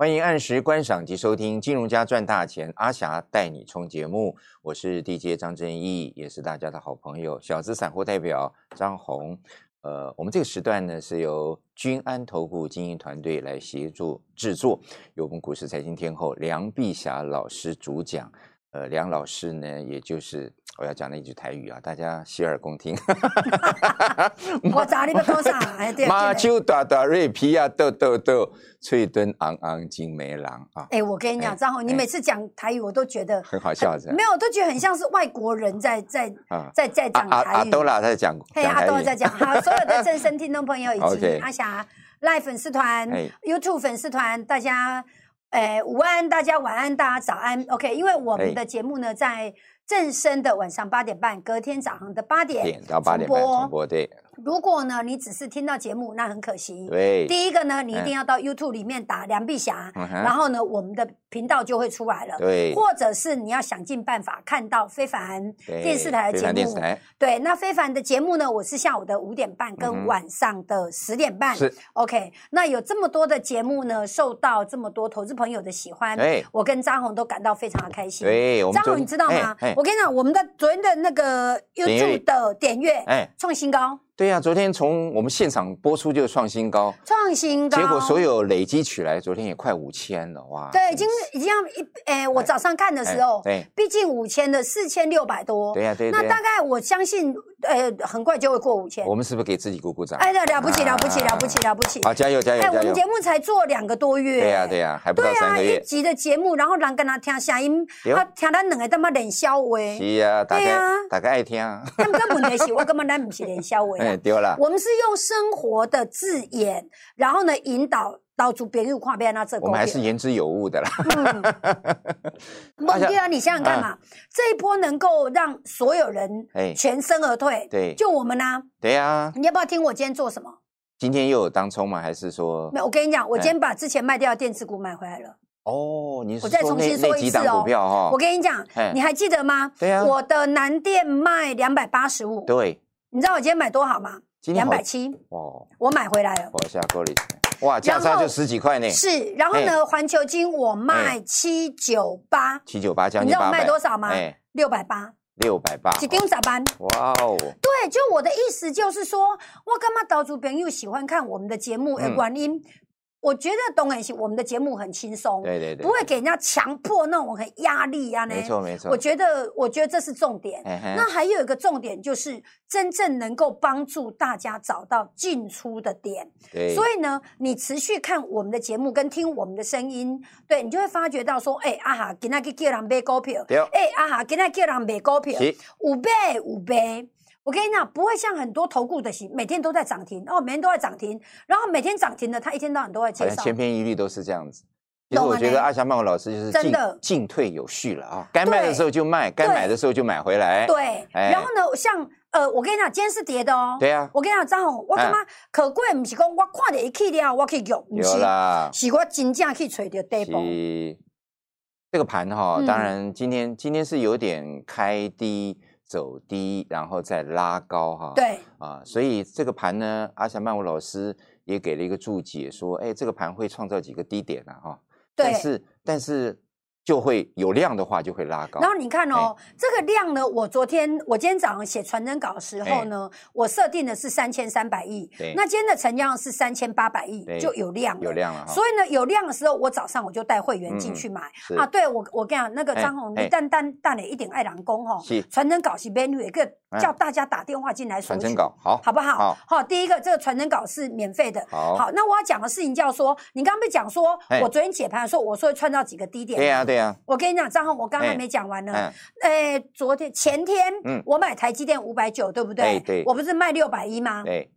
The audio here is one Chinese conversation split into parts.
欢迎按时观赏及收听《金融家赚大钱》，阿霞带你冲节目，我是 DJ 张正义，也是大家的好朋友，小资散户代表张红。呃，我们这个时段呢是由君安投顾经营团队来协助制作，由我们股市财经天后梁碧霞老师主讲。呃，梁老师呢，也就是我要讲的一句台语啊，大家洗耳恭听。我找你个多少？哎，对。马丘大大瑞皮呀，豆豆豆，翠墩昂昂金梅郎啊。哎，我跟你讲，张宏，你每次讲台语，我都觉得很好笑，没有，都觉得很像是外国人在在在在讲台语。阿多拉在讲，嘿，阿多拉在讲。好，所有的正声听众朋友以及阿霞赖粉丝团、YouTube 粉丝团，大家。哎，午安，大家晚安，大家早安。OK，因为我们的节目呢，在正声的晚上八点半，隔天早上的八点到八点半重播，对。如果呢，你只是听到节目，那很可惜。对，第一个呢，你一定要到 YouTube 里面打梁碧霞，然后呢，我们的频道就会出来了。对，或者是你要想尽办法看到非凡电视台的节目。对，那非凡的节目呢，我是下午的五点半跟晚上的十点半。是 OK，那有这么多的节目呢，受到这么多投资朋友的喜欢，我跟张红都感到非常的开心。对，张红你知道吗？我跟你讲，我们的昨天的那个 YouTube 的点阅创新高。对呀，昨天从我们现场播出就创新高，创新高，结果所有累积起来，昨天也快五千了，哇！对，已经已经要一，诶，我早上看的时候，对，毕竟五千的四千六百多，对呀，对，那大概我相信，呃，很快就会过五千。我们是不是给自己鼓鼓掌？哎，了不起，了不起，了不起，了不起！好，加油，加油，哎！我们节目才做两个多月，对呀，对呀，还不到三个月。一集的节目，然后人跟他听声音，他听咱两个他妈冷笑话，是啊，对呀，大家爱听。他们根本是，我根本咱不是冷笑话，哎，对了，我们。是用生活的字眼，然后呢引导导出别人跨边那这。我们还是言之有物的啦。孟哥啊，你想想看嘛，这一波能够让所有人全身而退，对，就我们呢？对呀。你要不要听我今天做什么？今天又有当冲吗？还是说？没有，我跟你讲，我今天把之前卖掉的电子股买回来了。哦，你我再重新说一次哦。我跟你讲，你还记得吗？对啊。我的南电卖两百八十五。对。你知道我今天买多少吗？两百七哦，我买回来了。我下够了，哇，价差就十几块呢。是，然后呢，环球金我卖七九八，七九八将近你知道我卖多少吗？六百八，六百八。几丢咋办？哇哦！对，就我的意思就是说，我干嘛岛主朋友喜欢看我们的节目？的，原因。我觉得东很行，我们的节目很轻松，对对对，不会给人家强迫那种很压力呀。没错没错，我觉得我觉得这是重点。那还有一个重点就是真正能够帮助大家找到进出的点。对，所以呢，你持续看我们的节目跟听我们的声音，对你就会发觉到说，哎啊哈，今天去叫人买股票，哎啊哈，今天叫人买股票，五倍五倍。我跟你讲，不会像很多投顾的型，每天都在涨停哦，每天都在涨停，然后每天涨停的，他一天到晚都在介绍，千篇一律都是这样子。其实我觉得阿霞曼老师就是真的进退有序了啊，该卖的时候就卖，该买的时候就买回来。对，然后呢，像呃，我跟你讲，今天是跌的哦。对啊。我跟你讲，张宏，我他妈可贵，不是讲我看到一去了，我可以用，有啦，是我真正去找到底部。这个盘哈，当然今天今天是有点开低。走低，然后再拉高，哈，对，啊，所以这个盘呢，阿霞曼舞老师也给了一个注解，说，哎，这个盘会创造几个低点啊，哈，但是，但是。就会有量的话，就会拉高。然后你看哦，这个量呢，我昨天我今天早上写传真稿的时候呢，我设定的是三千三百亿。那今天的成交量是三千八百亿，就有量。有量了。所以呢，有量的时候，我早上我就带会员进去买啊。对我，我跟你讲，那个张宏，你单单带了一点爱郎工哈，传真稿是免费，一个叫大家打电话进来传真稿，好，好不好？好，第一个这个传真稿是免费的。好，那我要讲的事情叫说，你刚刚不讲说，我昨天解盘的时候，我说会创造几个低点。对呀，对呀。我跟你讲，张。宏我刚刚没讲完呢，哎，昨天前天，嗯，我买台积电五百九，对不对？对，我不是卖六百一吗？对，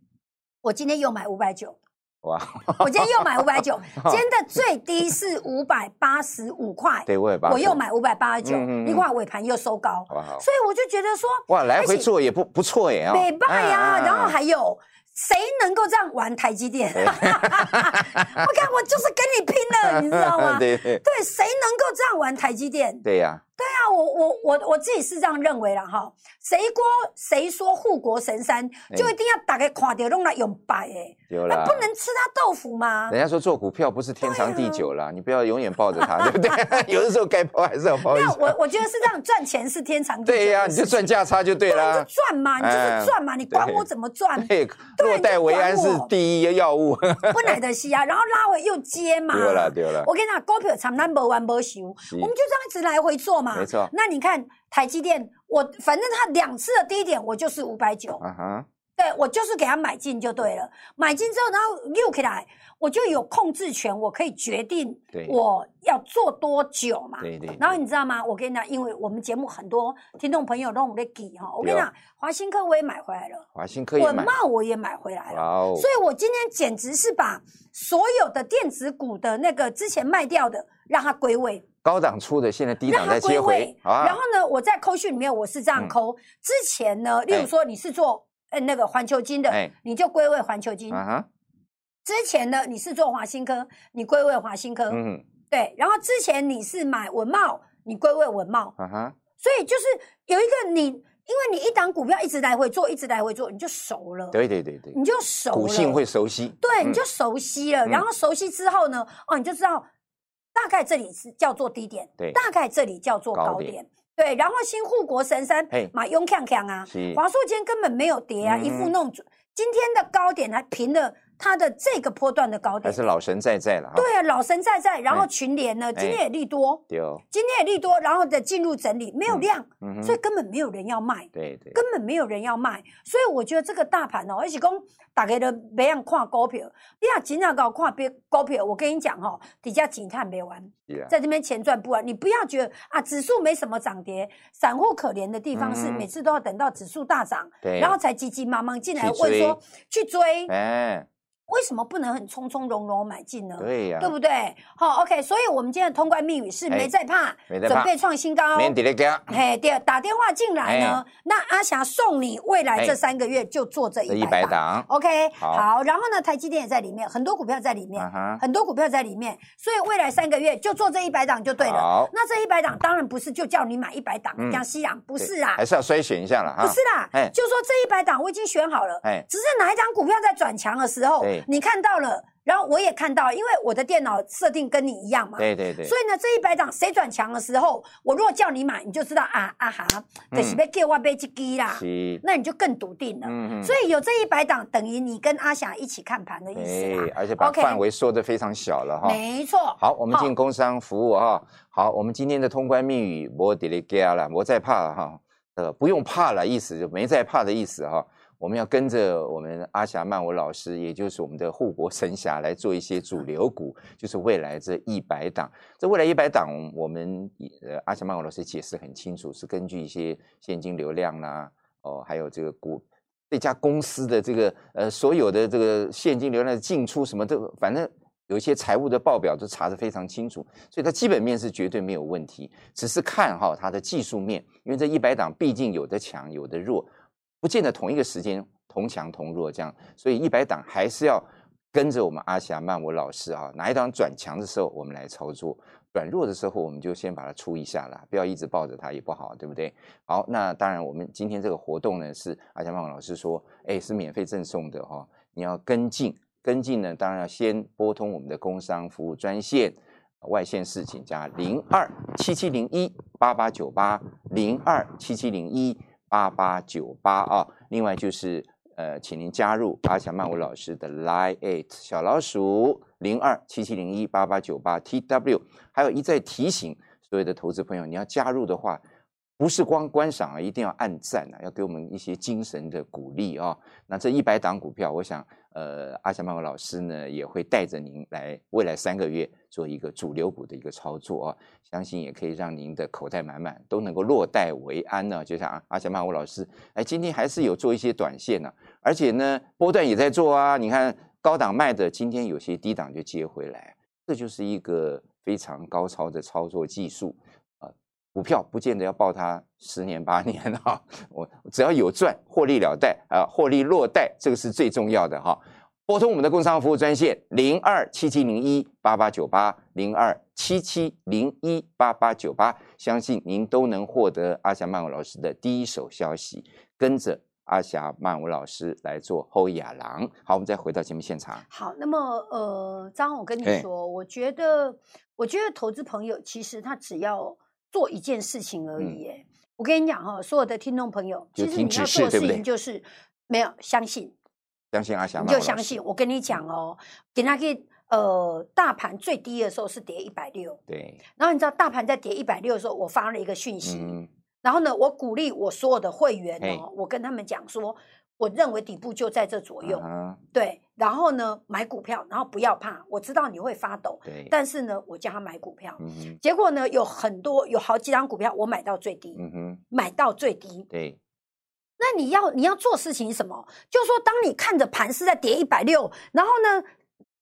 我今天又买五百九，哇！我今天又买五百九，今天的最低是五百八十五块，对，我也我又买五百八十九，你看尾盘又收高，所以我就觉得说，哇，来回做也不不错耶，美败呀，然后还有。谁能够这样玩台积电？我看我就是跟你拼了，你知道吗？对对对，谁能够这样玩台积电？对呀，对啊，我我我我自己是这样认为了哈。谁国谁说护国神山，就一定要打开看掉弄来用白诶。有了，不能吃他豆腐吗？人家说做股票不是天长地久啦，你不要永远抱着它，对不对？有的时候该抛还是要抛。那我我觉得是这样，赚钱是天长地久。对呀，你就赚价差就对了。就赚嘛，你就是赚嘛，你管我怎么赚？对，落袋为安是第一药物。不奶的西啊，然后拉回又接嘛。对了对了。我跟你讲，股票长难不完不休，我们就这样一直来回做嘛。没错。那你看台积电，我反正它两次的低点，我就是五百九。嗯哼。对我就是给它买进就对了，买进之后，然后又起来，我就有控制权，我可以决定我要做多久嘛。对对。然后你知道吗？我跟你讲，因为我们节目很多听众朋友让我们给哈，我跟你讲，华新科我也买回来了，华新科文茂我也买回来了，所以我今天简直是把所有的电子股的那个之前卖掉的，让它归位，高档出的现在低档在接回。然后呢，我在扣讯里面我是这样扣，之前呢，例如说你是做。那个环球金的，你就归位环球金。之前呢，你是做华新科，你归位华新科。嗯，对。然后之前你是买文茂，你归位文茂。所以就是有一个你，因为你一档股票一直来回做，一直来回做，你就熟了。对对对对，你就熟了。股性会熟悉。对，你就熟悉了。然后熟悉之后呢，哦，你就知道大概这里是叫做低点，对，大概这里叫做高点。对，然后新护国神山马雍看看啊，华硕今天根本没有跌啊，一副那种今天的高点还平了。它的这个波段的高点还是老神在在了，对啊，老神在在。然后群联呢，今天也利多，对哦，今天也利多，然后的进入整理，没有量，所以根本没有人要卖，对对，根本没有人要卖。所以我觉得这个大盘哦，而且讲大家都别样看股票，你要尽量搞看别股票。我跟你讲哦，底下警探没完，在这边钱赚不完。你不要觉得啊，指数没什么涨跌，散户可怜的地方是每次都要等到指数大涨，然后才急急忙忙进来问说去追，哎。为什么不能很从从容容买进呢？对呀，对不对？好，OK，所以我们今天的通关密语是没在怕，准备创新高。嘿，第二打电话进来呢，那阿霞送你未来这三个月就做这一百档。OK，好，然后呢，台积电也在里面，很多股票在里面，很多股票在里面，所以未来三个月就做这一百档就对了。那这一百档当然不是就叫你买一百档，像西洋不是啊，还是要筛选一下了哈。不是啦，就说这一百档我已经选好了，只是哪一张股票在转强的时候。你看到了，然后我也看到，因为我的电脑设定跟你一样嘛。对对对。所以呢，这一百档谁转强的时候，我如果叫你买，你就知道啊啊哈，就是被叫我被击低啦。那你就更笃定了。嗯所以有这一百档，等于你跟阿霞一起看盘的意思啦。而且把范围缩的非常小了哈。没错。好，我们进工商服务哈。好，我们今天的通关密语，莫迪里加了，莫再怕了哈。呃，不用怕了，意思就没再怕的意思哈。我们要跟着我们阿霞曼我老师，也就是我们的护国神侠来做一些主流股，就是未来这一百档。这未来一百档，我们呃阿霞曼我老师解释很清楚，是根据一些现金流量啦，哦，还有这个股这家公司的这个呃所有的这个现金流量的进出什么都，反正有一些财务的报表都查得非常清楚，所以它基本面是绝对没有问题，只是看哈它的技术面，因为这一百档毕竟有的强，有的弱。不见得同一个时间同强同弱这样，所以一百档还是要跟着我们阿霞曼我老师啊，哪一档转强的时候我们来操作，转弱的时候我们就先把它出一下啦，不要一直抱着它也不好，对不对？好，那当然我们今天这个活动呢是阿霞曼我老师说，哎是免费赠送的哈，你要跟进跟进呢，当然要先拨通我们的工商服务专线外线事请加零二七七零一八八九八零二七七零一。八八九八啊，另外就是呃，请您加入阿强曼舞老师的 Line Eight 小老鼠零二七七零一八八九八 TW，还有一再提醒所有的投资朋友，你要加入的话，不是光观赏啊，一定要按赞啊，要给我们一些精神的鼓励啊。那这一百档股票，我想。呃，阿翔曼老师呢也会带着您来未来三个月做一个主流股的一个操作啊，相信也可以让您的口袋满满，都能够落袋为安呢。就像阿阿翔曼文老师，哎，今天还是有做一些短线呢，而且呢波段也在做啊。你看高档卖的，今天有些低档就接回来，这就是一个非常高超的操作技术。股票不见得要抱它十年八年哈，我只要有赚，获利了袋啊，获利落袋，这个是最重要的哈。拨通我们的工商服务专线零二七七零一八八九八零二七七零一八八九八，相信您都能获得阿霞曼舞老师的第一手消息，跟着阿霞曼舞老师来做后亚郎。好，我们再回到节目现场。好，那么呃，张我跟你说，我觉得，我觉得投资朋友其实他只要做一件事情而已。哎，我跟你讲哈，所有的听众朋友，其实你要做的事情就是没有相信，相信阿翔，你就相信。我跟你讲哦，给他给呃，大盘最低的时候是跌一百六，对。然后你知道大盘在跌一百六的时候，我发了一个讯息。然后呢，我鼓励我所有的会员哦，我跟他们讲说，我认为底部就在这左右，对。然后呢，买股票，然后不要怕，我知道你会发抖，对。但是呢，我叫他买股票，结果呢，有很多有好几张股票我买到最低，买到最低，对。那你要你要做事情什么？就是说，当你看着盘是在跌一百六，然后呢？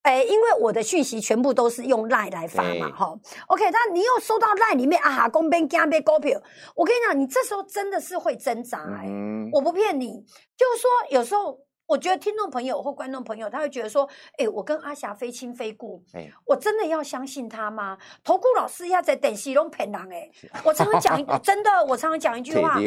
哎，因为我的讯息全部都是用赖来发嘛，哈，OK，那你又收到赖里面啊哈，公边加边股票，我跟你讲，你这时候真的是会挣扎，哎，我不骗你，就是说有时候。我觉得听众朋友或观众朋友，他会觉得说：“哎，我跟阿霞非亲非故，我真的要相信他吗？”投顾老师要在等西龙骗人哎！我常常讲，真的，我常常讲一句话：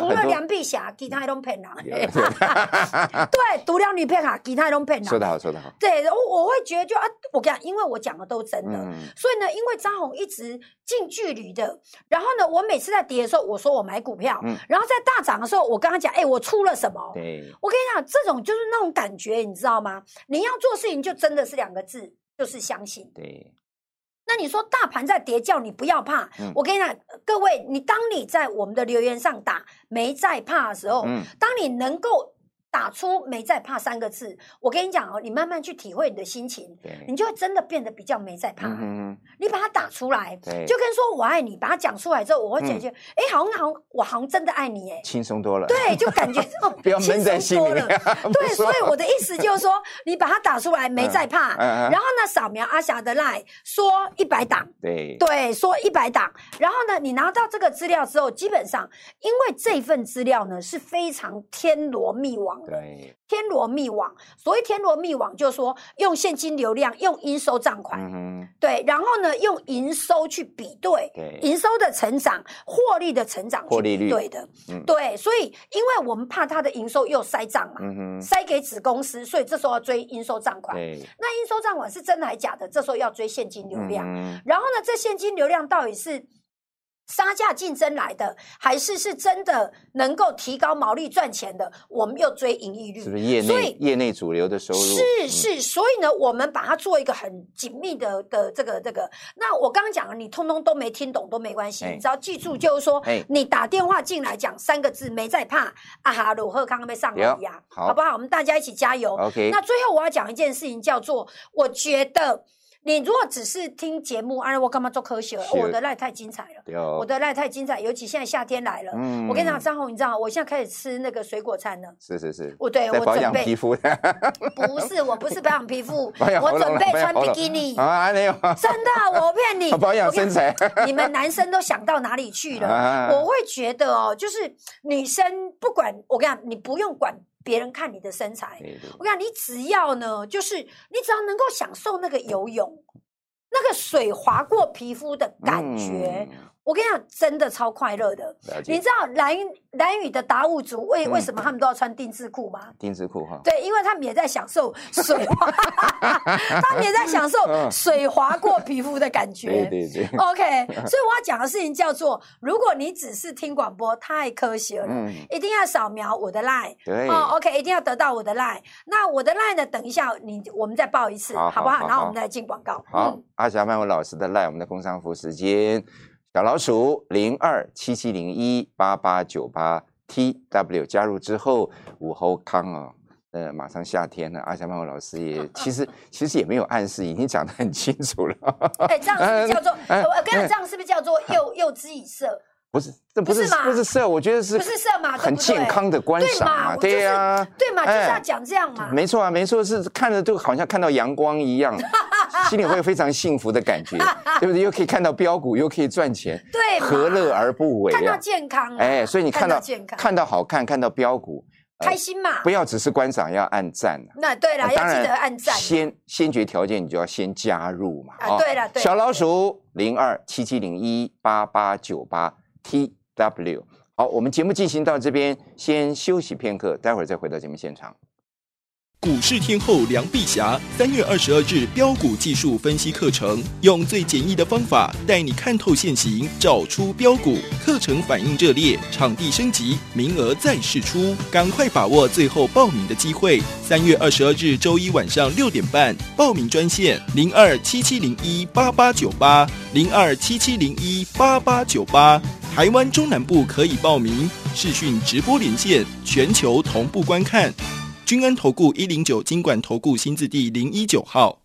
除了梁碧霞，其他都骗人。对，独梁女骗啊，其他都骗人。说得好，说得好。对，我我会觉得就啊，我讲，因为我讲的都真的，所以呢，因为张红一直近距离的，然后呢，我每次在跌的时候，我说我买股票，然后在大涨的时候，我跟他讲：“哎，我出了什么？”对，我跟你讲，这种就。就是那种感觉，你知道吗？你要做事情，就真的是两个字，就是相信。对。那你说大盘在跌，叫你不要怕。我跟你讲，各位，你当你在我们的留言上打“没在怕”的时候，当你能够。打出“没在怕”三个字，我跟你讲哦，你慢慢去体会你的心情，你就会真的变得比较没在怕。你把它打出来，就跟说我爱你，把它讲出来之后，我会感觉，哎，好像好像我好像真的爱你，哎，轻松多了。对，就感觉 不要闷在心里。对，所以我的意思就是说，你把它打出来，没在怕。然后呢，扫描阿霞的 line，说一百档。对对，说一百档。然后呢，你拿到这个资料之后，基本上因为这份资料呢是非常天罗密网。对，天罗密网。所谓天罗密网，就是说用现金流量，用应收账款，对，然后呢，用营收去比对，营收的成长、获利的成长，获利率对的，对。所以，因为我们怕它的营收又塞账嘛，塞给子公司，所以这时候要追应收账款。那应收账款是真的还是假的？这时候要追现金流量。然后呢，这现金流量到底是？杀价竞争来的，还是是真的能够提高毛利赚钱的？我们又追盈利率，是不是业内业内主流的收入？是是，所以呢，我们把它做一个很紧密的的这个这个。那我刚刚讲了，你通通都没听懂都没关系，你只要记住，就是说，你打电话进来讲三个字，没在怕啊哈鲁赫康被上了呀，好不好？我们大家一起加油。OK。那最后我要讲一件事情，叫做我觉得。你如果只是听节目，哎，我干嘛做科学？我的赖太精彩了，我的赖太精彩，尤其现在夏天来了。嗯，我跟你讲，张红，你知道，我现在开始吃那个水果餐了。是是是，我对我准备皮肤。不是，我不是保养皮肤，我准备穿比基尼。啊，没有，真的，我骗你。保养身材。你们男生都想到哪里去了？我会觉得哦，就是女生不管我跟你讲，你不用管。别人看你的身材，我讲你只要呢，就是你只要能够享受那个游泳，那个水划过皮肤的感觉。我跟你讲，真的超快乐的。你知道蓝蓝宇的达悟族为为什么他们都要穿定制裤吗？定制裤哈。对，因为他们也在享受水滑，他们也在享受水滑过皮肤的感觉。对对对。OK，所以我要讲的事情叫做：如果你只是听广播，太科学了，一定要扫描我的 line。对。哦，OK，一定要得到我的 line。那我的 line 呢？等一下你我们再报一次，好不好？然后我们再进广告。好，阿霞曼文老师的 line，我们的工商服时间。小老鼠零二七七零一八八九八 T W 加入之后，午后康哦，呃，马上夏天了。阿霞曼老师也 其实其实也没有暗示，已经讲得很清楚了。哎，这样是不是叫做？我跟你讲，这样是不是叫做诱诱之以色？不是，这不是不是色，我觉得是不是色嘛？很健康的观赏嘛，对呀，对嘛，就是要讲这样嘛。没错啊，没错，是看着就好像看到阳光一样。心里会有非常幸福的感觉，对不对？又可以看到标股，又可以赚钱，对，何乐而不为？看到健康，哎，所以你看到健康，看到好看，看到标股，开心嘛？不要只是观赏，要按赞。那对了，要记得按赞。先先决条件，你就要先加入嘛。啊，对了，小老鼠零二七七零一八八九八 T W。好，我们节目进行到这边，先休息片刻，待会儿再回到节目现场。股市天后梁碧霞三月二十二日标股技术分析课程，用最简易的方法带你看透现行，找出标股。课程反应热烈，场地升级，名额再试出，赶快把握最后报名的机会。三月二十二日周一晚上六点半，报名专线零二七七零一八八九八零二七七零一八八九八。台湾中南部可以报名视讯直播连线，全球同步观看。君安投顾一零九金管投顾新字第零一九号，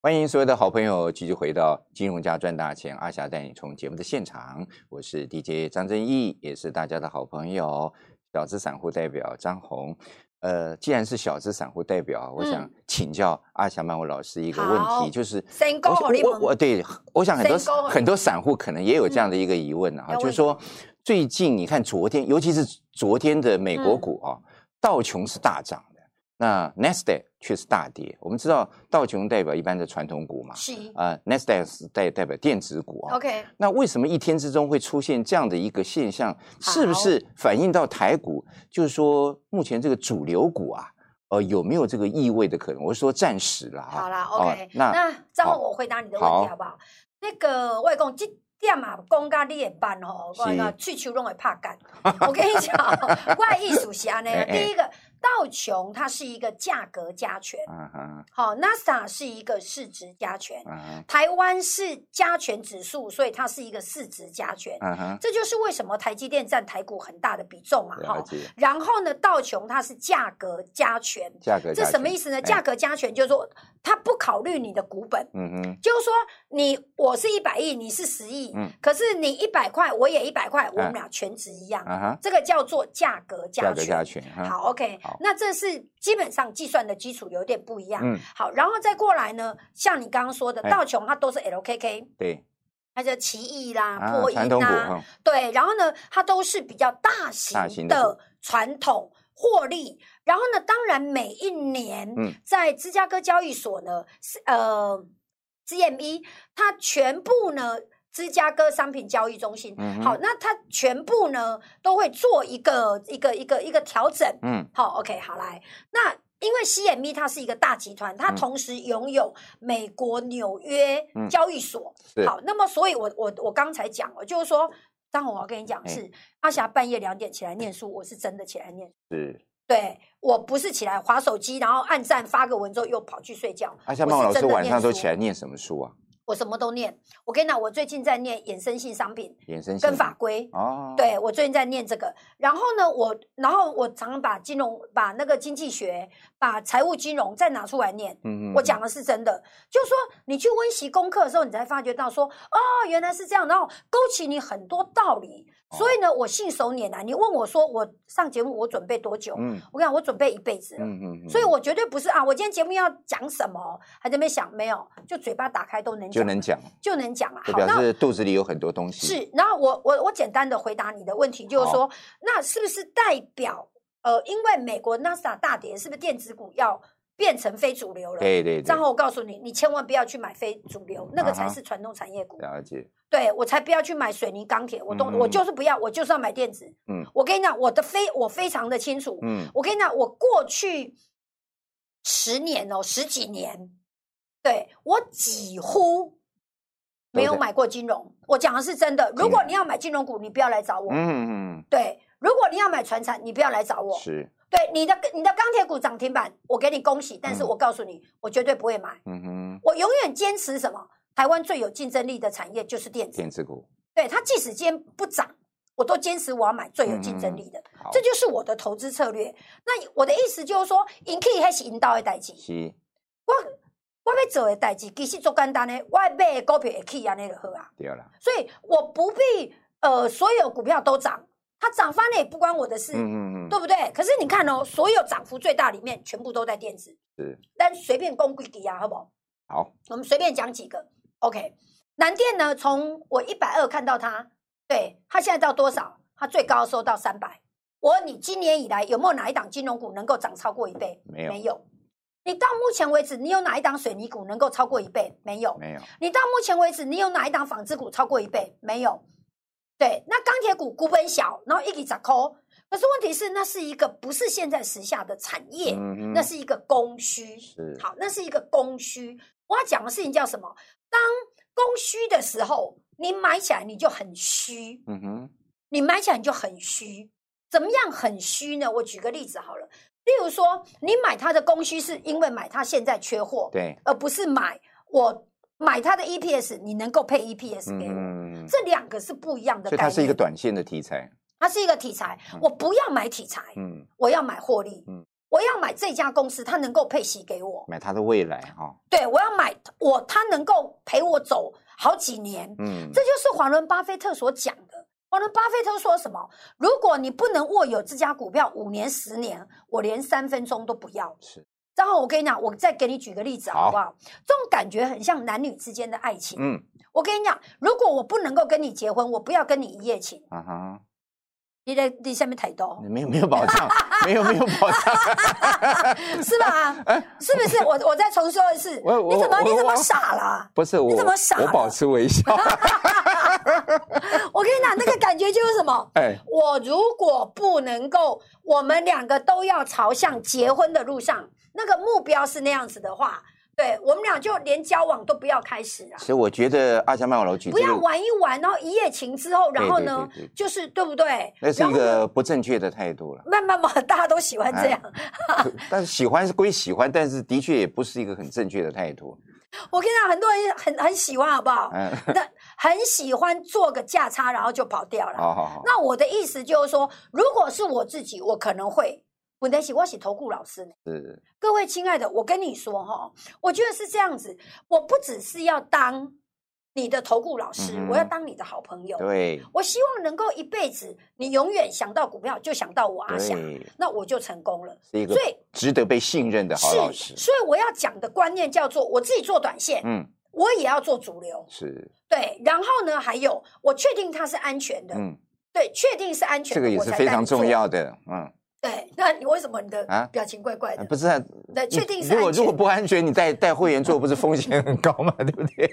欢迎所有的好朋友继续回到金融家赚大钱，阿霞带你从节目的现场，我是 DJ 张正义，也是大家的好朋友，小资散户代表张红。呃，既然是小资散户代表，我想请教阿霞曼舞老师一个问题，就是我我对我想很多很多散户可能也有这样的一个疑问啊，就是说最近你看昨天，尤其是昨天的美国股啊。道琼是大涨的，那 Nasdaq 却是大跌。我们知道道琼代表一般的传统股嘛，是啊，Nasdaq 是代代表电子股啊。OK，那为什么一天之中会出现这样的一个现象？是不是反映到台股？就是说目前这个主流股啊，呃，有没有这个意味的可能？我是说暂时啦。好啦 o k 那那张后我回答你的问题好不好？那个外公今。点啊，讲甲你会办吼，我讲喙手拢会拍干。我跟你讲，我的意思是安尼，第一个。道琼它是一个价格加权，好，NASA 是一个市值加权，台湾是加权指数，所以它是一个市值加权，这就是为什么台积电占台股很大的比重嘛，哈。然后呢，道琼它是价格加权，价格这什么意思呢？价格加权就是说它不考虑你的股本，嗯哼，就是说你我是一百亿，你是十亿，嗯，可是你一百块，我也一百块，我们俩全值一样，这个叫做价格加权，好，OK。那这是基本上计算的基础有点不一样。嗯，好，然后再过来呢，像你刚刚说的道琼，它都是 LKK，对，它叫奇异啦、波音啦，对，然后呢，它都是比较大型的传统获利。然后呢，当然每一年在芝加哥交易所呢，是呃 GME，它全部呢。芝加哥商品交易中心，好，那它全部呢都会做一个一个一个一个调整，嗯，好，OK，好来，那因为 CME 它是一个大集团，它同时拥有美国纽约交易所，好，那么所以我我我刚才讲了，就是说，张红，我要跟你讲是阿霞半夜两点起来念书，我是真的起来念，是，对我不是起来划手机，然后按赞发个文之后又跑去睡觉。阿霞曼老师晚上都起来念什么书啊？我什么都念，我跟你讲，我最近在念衍生性商品，衍生性跟法规哦。对，我最近在念这个，然后呢，我然后我常把金融、把那个经济学、把财务金融再拿出来念。嗯嗯，我讲的是真的，就是说你去温习功课的时候，你才发觉到说，哦，原来是这样，然后勾起你很多道理。所以呢，我信手拈来。你问我说，我上节目我准备多久？嗯，我跟你讲，我准备一辈子了。嗯嗯嗯。所以我绝对不是啊，我今天节目要讲什么，还在那边想，没有，就嘴巴打开都能就能讲，就能讲啊。好，表示肚子里有很多东西。是，然后我我我简单的回答你的问题，就是说，那是不是代表呃，因为美国纳斯达大跌，是不是电子股要？变成非主流了，对对。然后我告诉你，你千万不要去买非主流，那个才是传统产业股。了解。对我才不要去买水泥钢铁，我都我就是不要，我就是要买电子。嗯。我跟你讲，我的非我非常的清楚。嗯。我跟你讲，我过去十年哦，十几年，对我几乎没有买过金融。我讲的是真的。如果你要买金融股，你不要来找我。嗯嗯。对，如果你要买船产，你不要来找我。是。对你的你的钢铁股涨停板，我给你恭喜，但是我告诉你，我绝对不会买。嗯哼，我永远坚持什么？台湾最有竞争力的产业就是电子。电子股，对它即使今天不涨，我都坚持我要买最有竞争力的。这就是我的投资策略。那我的意思就是说，引 K 还是引导的代志。是，我我要做的代志其实做简单的，我买股票也可以安尼就好啊。对啦，所以我不必呃所有股票都涨。它涨翻了也不关我的事，嗯嗯嗯，对不对？可是你看哦，所有涨幅最大里面全部都在电子，是。但随便公规底啊，好不好？好，我们随便讲几个。OK，南电呢，从我一百二看到它，对它现在到多少？它最高收到三百。我问你，今年以来有没有哪一档金融股能够涨超过一倍？没有，没有。你到目前为止，你有哪一档水泥股能够超过一倍？没有，没有。你到目前为止，你有哪一档纺织股超过一倍？没有。对，那钢铁股股本小，然后一直砸扣。可是问题是，那是一个不是现在时下的产业，那是一个供需。是好，那是一个供需。我要讲的事情叫什么？当供需的时候，你买起来你就很虚。嗯哼，你买起来你就很虚。怎么样很虚呢？我举个例子好了，例如说，你买它的供需是因为买它现在缺货，对，而不是买我买它的 EPS，你能够配 EPS 给我。这两个是不一样的。所以它是一个短线的题材。它是一个题材，我不要买题材，嗯，我要买获利，嗯，我要买这家公司，它能够配息给我，买它的未来哈。对，我要买我，它能够陪我走好几年，嗯，这就是华伦巴菲特所讲的。华伦巴菲特说什么？如果你不能握有这家股票五年、十年，我连三分钟都不要。是，然后我跟你讲，我再给你举个例子好不好？这种感觉很像男女之间的爱情。嗯，我跟你讲，如果我不能够跟你结婚，我不要跟你一夜情。啊哈。你在你下面太多，没有没有保障，没有没有保障，是吧？是不是？我我再重说一次，你怎么你怎么傻了？不是我，你怎么傻？我保持微笑。我跟你讲，那个感觉就是什么？哎，我如果不能够，我们两个都要朝向结婚的路上，那个目标是那样子的话。对我们俩就连交往都不要开始啊！所以我觉得阿强麦老举不要玩一玩，然后一夜情之后，然后呢，就是对不对？那是一个不正确的态度了。慢慢嘛，大家都喜欢这样。但是喜欢是归喜欢，但是的确也不是一个很正确的态度。我跟你讲，很多人很很喜欢，好不好？嗯。那很喜欢做个价差，然后就跑掉了。好好好。那我的意思就是说，如果是我自己，我可能会。问题是，我是投顾老师呢。是各位亲爱的，我跟你说哈，我觉得是这样子。我不只是要当你的投顾老师，我要当你的好朋友。对，我希望能够一辈子，你永远想到股票就想到我阿翔，那我就成功了。是一个值得被信任的好老师。所以我要讲的观念叫做：我自己做短线，嗯，我也要做主流。是，对。然后呢，还有我确定它是安全的，嗯，对，确定是安全的，这个也是非常重要的，嗯。对，那你为什么你的啊表情怪怪的？不是，啊，对，确定是如果如果不安全，你带带会员做不是风险很高嘛？对不对？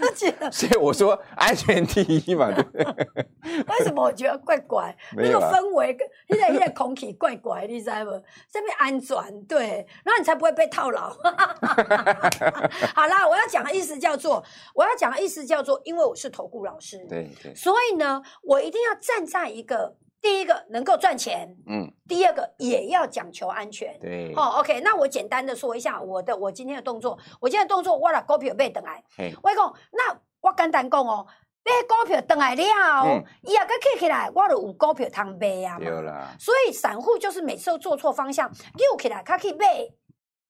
而且，所以我说安全第一嘛，对不对？为什么我觉得怪怪？那个氛围跟现在现在空气怪怪，你知道不？这边安全，对，然后你才不会被套牢。好啦，我要讲的意思叫做，我要讲的意思叫做，因为我是投顾老师，对对，所以呢，我一定要站在一个。第一个能够赚钱，嗯，第二个也要讲求安全，对，哦，OK，那我简单的说一下我的我今天的动作，我今天的动作我了股票买等来，我讲那我简单讲哦，买股票等来了，伊啊个起起来，我就有股票通卖啊嘛，所以散户就是每次都做错方向，溜起来他可以买。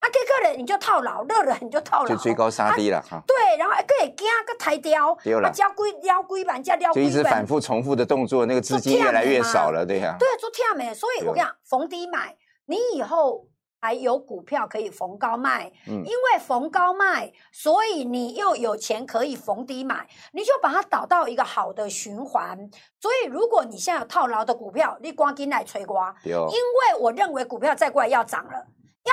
啊，这个人你就套牢，热了你就套牢，就追高杀低了哈。对，然后还可以惊个抬雕，啊，交龟撩龟板加撩龟板，就一直反复重复的动作，那个资金越来越少了，对呀。对，做跳没，所以我跟你讲，逢低买，你以后还有股票可以逢高卖，嗯，因为逢高卖，所以你又有钱可以逢低买，你就把它导到一个好的循环。所以如果你现在有套牢的股票，你光进来吹瓜，因为我认为股票再过来要涨了。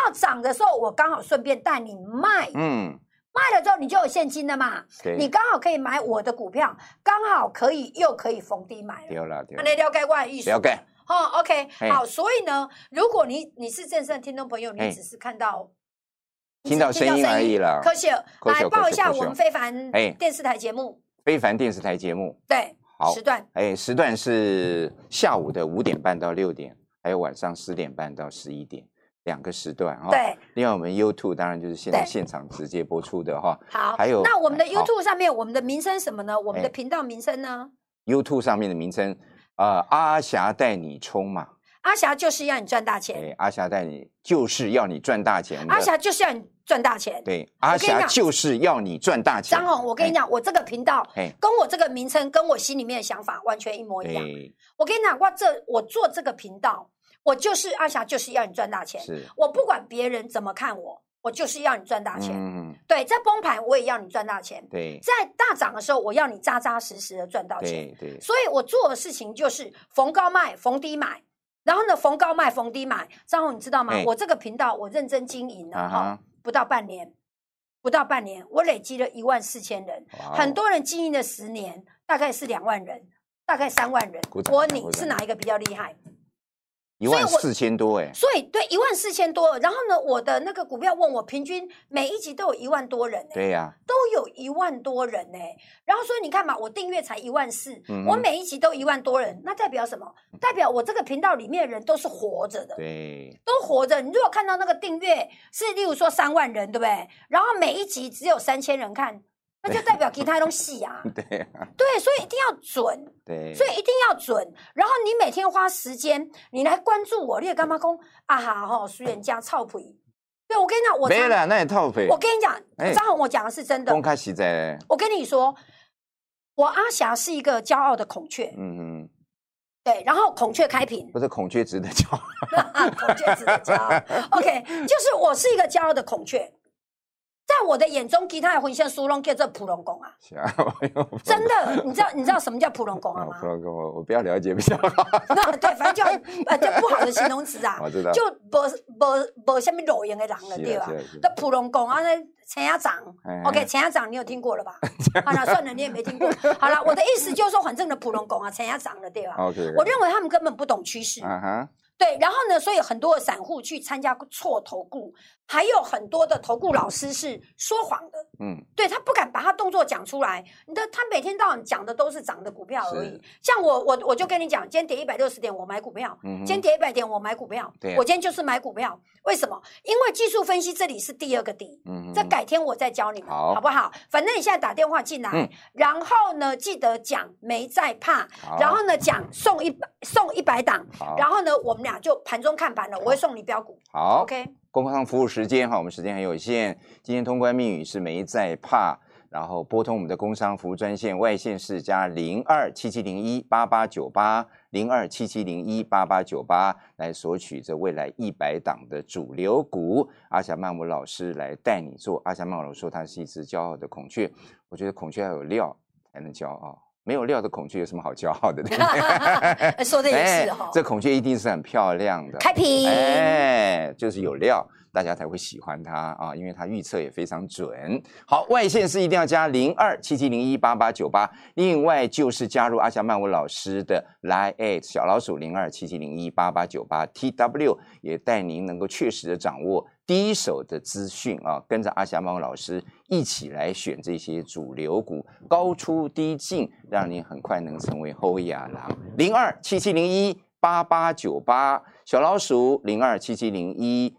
要涨的时候，我刚好顺便带你卖，嗯，卖了之后你就有现金了嘛，你刚好可以买我的股票，刚好可以又可以逢低买，了。了，那了解我的意思，了解，好，OK，好，所以呢，如果你你是正式的听众朋友，你只是看到听到声音而已了，可惜，来报一下我们非凡电视台节目，非凡电视台节目，对，好。时段，哎，时段是下午的五点半到六点，还有晚上十点半到十一点。两个时段哈，对。另外，我们 YouTube 当然就是现在现场直接播出的哈。好，还有那我们的 YouTube 上面，我们的名称什么呢？我们的频道名称呢？YouTube 上面的名称，呃，阿霞带你冲嘛。阿霞就是要你赚大钱。对，阿霞带你就是要你赚大钱。阿霞就是要你赚大钱。对，阿霞就是要你赚大钱。张红，我跟你讲，我这个频道跟我这个名称跟我心里面的想法完全一模一样。我跟你讲，我这我做这个频道。我就是阿霞，就是要你赚大钱。是我不管别人怎么看我，我就是要你赚大钱。嗯，对，在崩盘我也要你赚大钱。对，在大涨的时候，我要你扎扎实实的赚到钱。对对，所以我做的事情就是逢高卖，逢低买，然后呢，逢高卖，逢低买。张红，你知道吗？我这个频道我认真经营了哈，不到半年，不到半年，我累积了一万四千人，很多人经营了十年。大概是两万人，大概三万人。我问你是哪一个比较厉害？一万四千多哎，所以对一万四千多，然后呢，我的那个股票问我平均每一集都有一万多人哎，对呀，都有一万多人哎，然后所以你看嘛，我订阅才一万四，我每一集都一万多人，那代表什么？代表我这个频道里面的人都是活着的，对，都活着。你如果看到那个订阅是例如说三万人，对不对？然后每一集只有三千人看。那就代表其他东西啊，对对，所以一定要准，对，所以一定要准。然后你每天花时间，你来关注我，你也干嘛讲啊哈哈，苏远家臭皮。对我跟你讲，我没了，那也臭皮。我跟你讲，张宏，我讲的是真的。公开实在。我跟你说，我阿霞是一个骄傲的孔雀。嗯嗯。对，然后孔雀开屏。不是孔雀值得骄傲。孔雀值得骄傲。OK，就是我是一个骄傲的孔雀。在我的眼中，其他的婚线苏龙叫做普龙宫啊，真的，你知道你知道什么叫普龙宫吗？普龙宫，我我不要了解比较好。对，反正就呃就不好的形容词啊，我知道，就无无无什么露营的人了，对吧？那普龙宫啊，那陈家长，OK，陈家长你有听过了吧？好了，算了，你也没听过。好了，我的意思就是说，反正的普龙宫啊，陈家长了，对吧？OK，我认为他们根本不懂趋势。对，然后呢？所以很多的散户去参加错投顾，还有很多的投顾老师是说谎的。嗯，对他不敢把他动作讲出来。你的他每天到晚讲的都是涨的股票而已。像我，我我就跟你讲，今天跌一百六十点，我买股票。嗯，今天跌一百点，我买股票。对，我今天就是买股票。为什么？因为技术分析这里是第二个底。嗯，这改天我再教你们，好不好？反正你现在打电话进来，然后呢，记得讲没在怕，然后呢讲送一送一百档，然后呢我们俩。就盘中看盘了，我会送你标股。好，OK。工商服务时间哈，我们时间很有限。今天通关密语是没在怕，然后拨通我们的工商服务专线外线是加零二七七零一八八九八零二七七零一八八九八来索取这未来一百档的主流股。阿霞曼姆老师来带你做。阿霞曼姆老师说他是一只骄傲的孔雀，我觉得孔雀要有料才能骄傲。没有料的孔雀有什么好骄傲的？说的也是哈，这孔雀一定是很漂亮的。开屏，哎，就是有料，大家才会喜欢它啊，因为它预测也非常准。好，外线是一定要加零二七七零一八八九八，另外就是加入阿霞曼舞老师的 Line Eight 小老鼠零二七七零一八八九八 T W，也带您能够确实的掌握。第一手的资讯啊，跟着阿霞猫老师一起来选这些主流股，高出低进，让你很快能成为后亚郎。零二七七零一八八九八小老鼠零二七七零一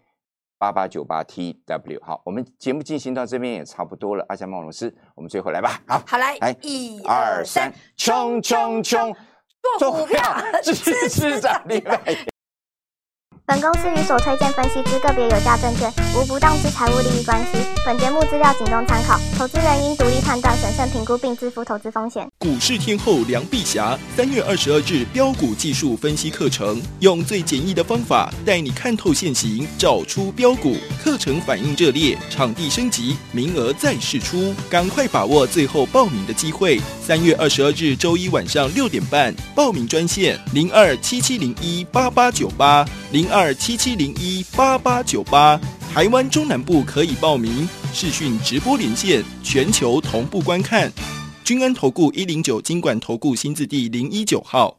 八八九八 T W。好，我们节目进行到这边也差不多了。阿霞猫老师，我们最后来吧。好，好来，来一二三，冲冲冲，做股票支持涨停板。本公司与所推荐分析之个别有价证券无不当之财务利益关系。本节目资料仅供参考，投资人应独立判断、审慎评估并自负投资风险。股市天后梁碧霞三月二十二日标股技术分析课程，用最简易的方法带你看透现行，找出标股。课程反应热烈，场地升级，名额再试出，赶快把握最后报名的机会。三月二十二日周一晚上六点半，报名专线零二七七零一八八九八零二。二七七零一八八九八，台湾中南部可以报名视讯直播连线，全球同步观看。君安投顾一零九金管投顾新字第零一九号。